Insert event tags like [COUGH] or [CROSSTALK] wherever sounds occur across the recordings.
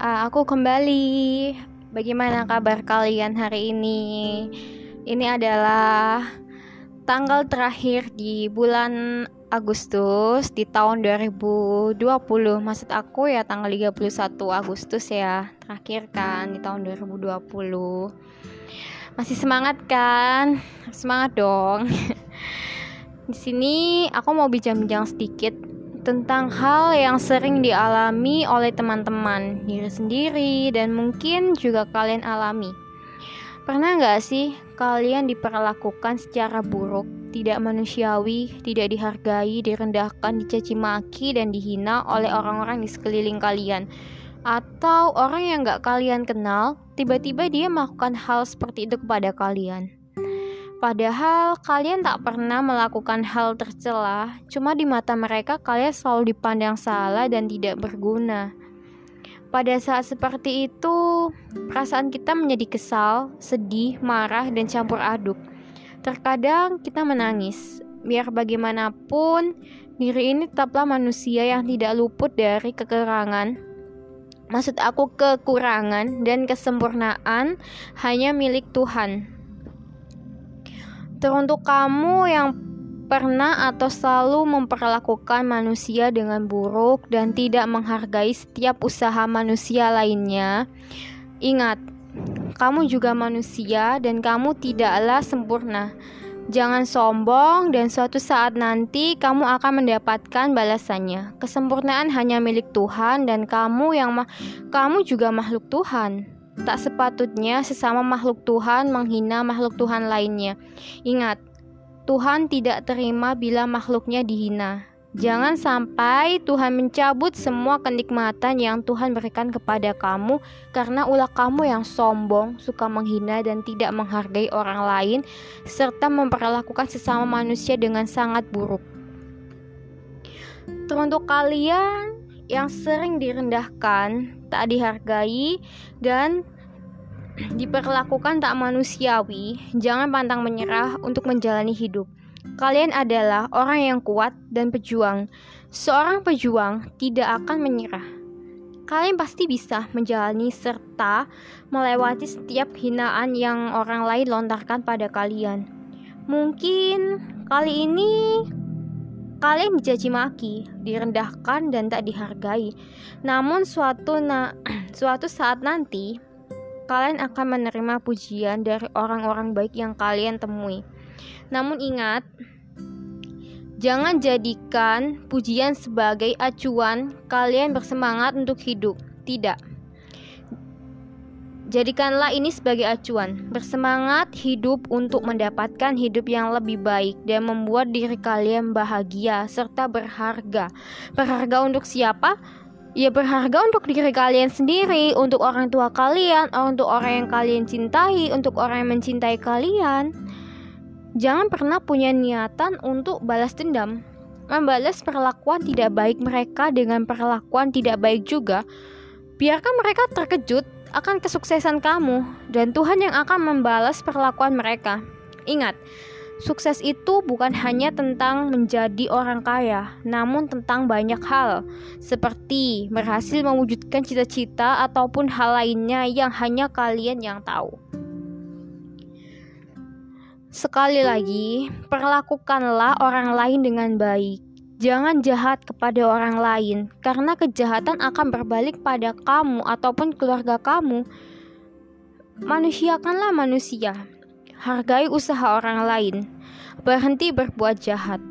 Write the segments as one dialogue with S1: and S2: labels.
S1: uh, aku kembali. Bagaimana kabar kalian hari ini? Ini adalah tanggal terakhir di bulan Agustus di tahun 2020. Maksud aku ya tanggal 31 Agustus ya. Terakhir kan di tahun 2020. Masih semangat kan? Semangat dong. [LAUGHS] di sini aku mau bincang-bincang sedikit tentang hal yang sering dialami oleh teman-teman, diri sendiri, dan mungkin juga kalian alami. Pernah nggak sih kalian diperlakukan secara buruk, tidak manusiawi, tidak dihargai, direndahkan, dicaci maki, dan dihina oleh orang-orang di sekeliling kalian? Atau orang yang nggak kalian kenal, tiba-tiba dia melakukan hal seperti itu kepada kalian? Padahal kalian tak pernah melakukan hal tercela, cuma di mata mereka kalian selalu dipandang salah dan tidak berguna. Pada saat seperti itu, perasaan kita menjadi kesal, sedih, marah, dan campur aduk. Terkadang kita menangis. Biar bagaimanapun, diri ini tetaplah manusia yang tidak luput dari kekurangan. Maksud aku kekurangan dan kesempurnaan hanya milik Tuhan. Teruntuk kamu yang pernah atau selalu memperlakukan manusia dengan buruk dan tidak menghargai setiap usaha manusia lainnya, ingat, kamu juga manusia dan kamu tidaklah sempurna. Jangan sombong dan suatu saat nanti kamu akan mendapatkan balasannya. Kesempurnaan hanya milik Tuhan dan kamu yang kamu juga makhluk Tuhan. Tak sepatutnya sesama makhluk Tuhan menghina makhluk Tuhan lainnya. Ingat, Tuhan tidak terima bila makhluknya dihina. Jangan sampai Tuhan mencabut semua kenikmatan yang Tuhan berikan kepada kamu karena ulah kamu yang sombong, suka menghina dan tidak menghargai orang lain serta memperlakukan sesama manusia dengan sangat buruk. Teruntuk kalian yang sering direndahkan, tak dihargai, dan diperlakukan tak manusiawi, jangan pantang menyerah untuk menjalani hidup. Kalian adalah orang yang kuat dan pejuang. Seorang pejuang tidak akan menyerah. Kalian pasti bisa menjalani serta melewati setiap hinaan yang orang lain lontarkan pada kalian. Mungkin kali ini Kalian dicaci maki, direndahkan dan tak dihargai. Namun suatu na [CLEARS THROAT] suatu saat nanti kalian akan menerima pujian dari orang-orang baik yang kalian temui. Namun ingat, jangan jadikan pujian sebagai acuan kalian bersemangat untuk hidup. Tidak. Jadikanlah ini sebagai acuan. Bersemangat hidup untuk mendapatkan hidup yang lebih baik dan membuat diri kalian bahagia serta berharga. Berharga untuk siapa? Ya berharga untuk diri kalian sendiri, untuk orang tua kalian, untuk orang yang kalian cintai, untuk orang yang mencintai kalian. Jangan pernah punya niatan untuk balas dendam. Membalas perlakuan tidak baik mereka dengan perlakuan tidak baik juga. Biarkan mereka terkejut akan kesuksesan kamu dan Tuhan yang akan membalas perlakuan mereka. Ingat, sukses itu bukan hanya tentang menjadi orang kaya, namun tentang banyak hal, seperti berhasil mewujudkan cita-cita ataupun hal lainnya yang hanya kalian yang tahu. Sekali lagi, perlakukanlah orang lain dengan baik. Jangan jahat kepada orang lain, karena kejahatan akan berbalik pada kamu ataupun keluarga kamu. Manusiakanlah manusia, hargai usaha orang lain, berhenti berbuat jahat.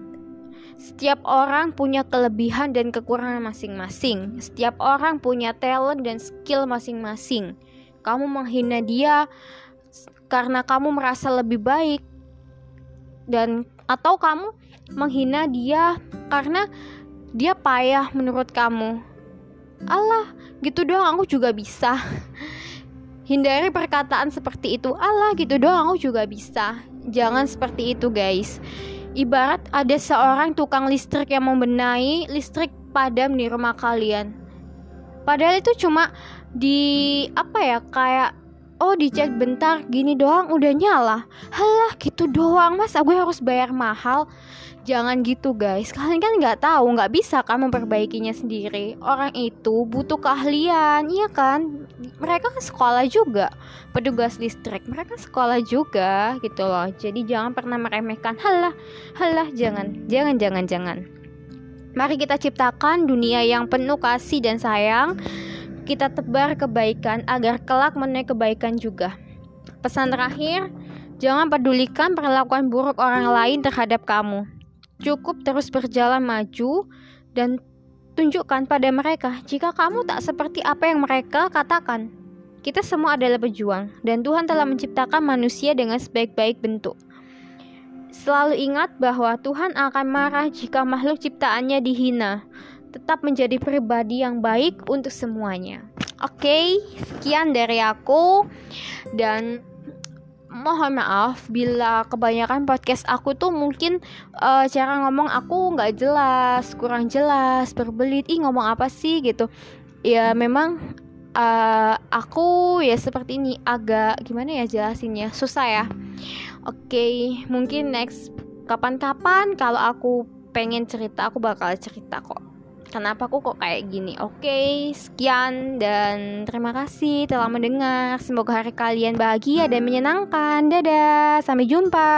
S1: Setiap orang punya kelebihan dan kekurangan masing-masing. Setiap orang punya talent dan skill masing-masing. Kamu menghina dia karena kamu merasa lebih baik dan atau kamu menghina dia karena dia payah menurut kamu. Allah, gitu doang aku juga bisa. Hindari perkataan seperti itu. Allah, gitu doang aku juga bisa. Jangan seperti itu, guys. Ibarat ada seorang tukang listrik yang membenahi listrik padam di rumah kalian. Padahal itu cuma di apa ya kayak oh dicek bentar gini doang udah nyala. Halah gitu doang. Mas gue harus bayar mahal. Jangan gitu guys. Kalian kan nggak tahu nggak bisa kan memperbaikinya sendiri. Orang itu butuh keahlian iya kan? Mereka kan sekolah juga. Petugas listrik mereka sekolah juga gitu loh. Jadi jangan pernah meremehkan. Halah halah jangan jangan jangan jangan. Mari kita ciptakan dunia yang penuh kasih dan sayang kita tebar kebaikan agar kelak menuai kebaikan juga pesan terakhir jangan pedulikan perlakuan buruk orang lain terhadap kamu Cukup terus berjalan maju dan tunjukkan pada mereka jika kamu tak seperti apa yang mereka katakan. Kita semua adalah pejuang, dan Tuhan telah menciptakan manusia dengan sebaik-baik bentuk. Selalu ingat bahwa Tuhan akan marah jika makhluk ciptaannya dihina. Tetap menjadi pribadi yang baik untuk semuanya. Oke, okay, sekian dari aku, dan mohon maaf bila kebanyakan podcast aku tuh mungkin uh, cara ngomong aku nggak jelas, kurang jelas, berbelit, ih ngomong apa sih gitu. Ya memang uh, aku ya seperti ini agak gimana ya jelasinnya susah ya. Oke, okay, mungkin next kapan-kapan kalau aku pengen cerita aku bakal cerita kok kenapa aku kok kayak gini. Oke, sekian dan terima kasih telah mendengar. Semoga hari kalian bahagia dan menyenangkan. Dadah, sampai jumpa.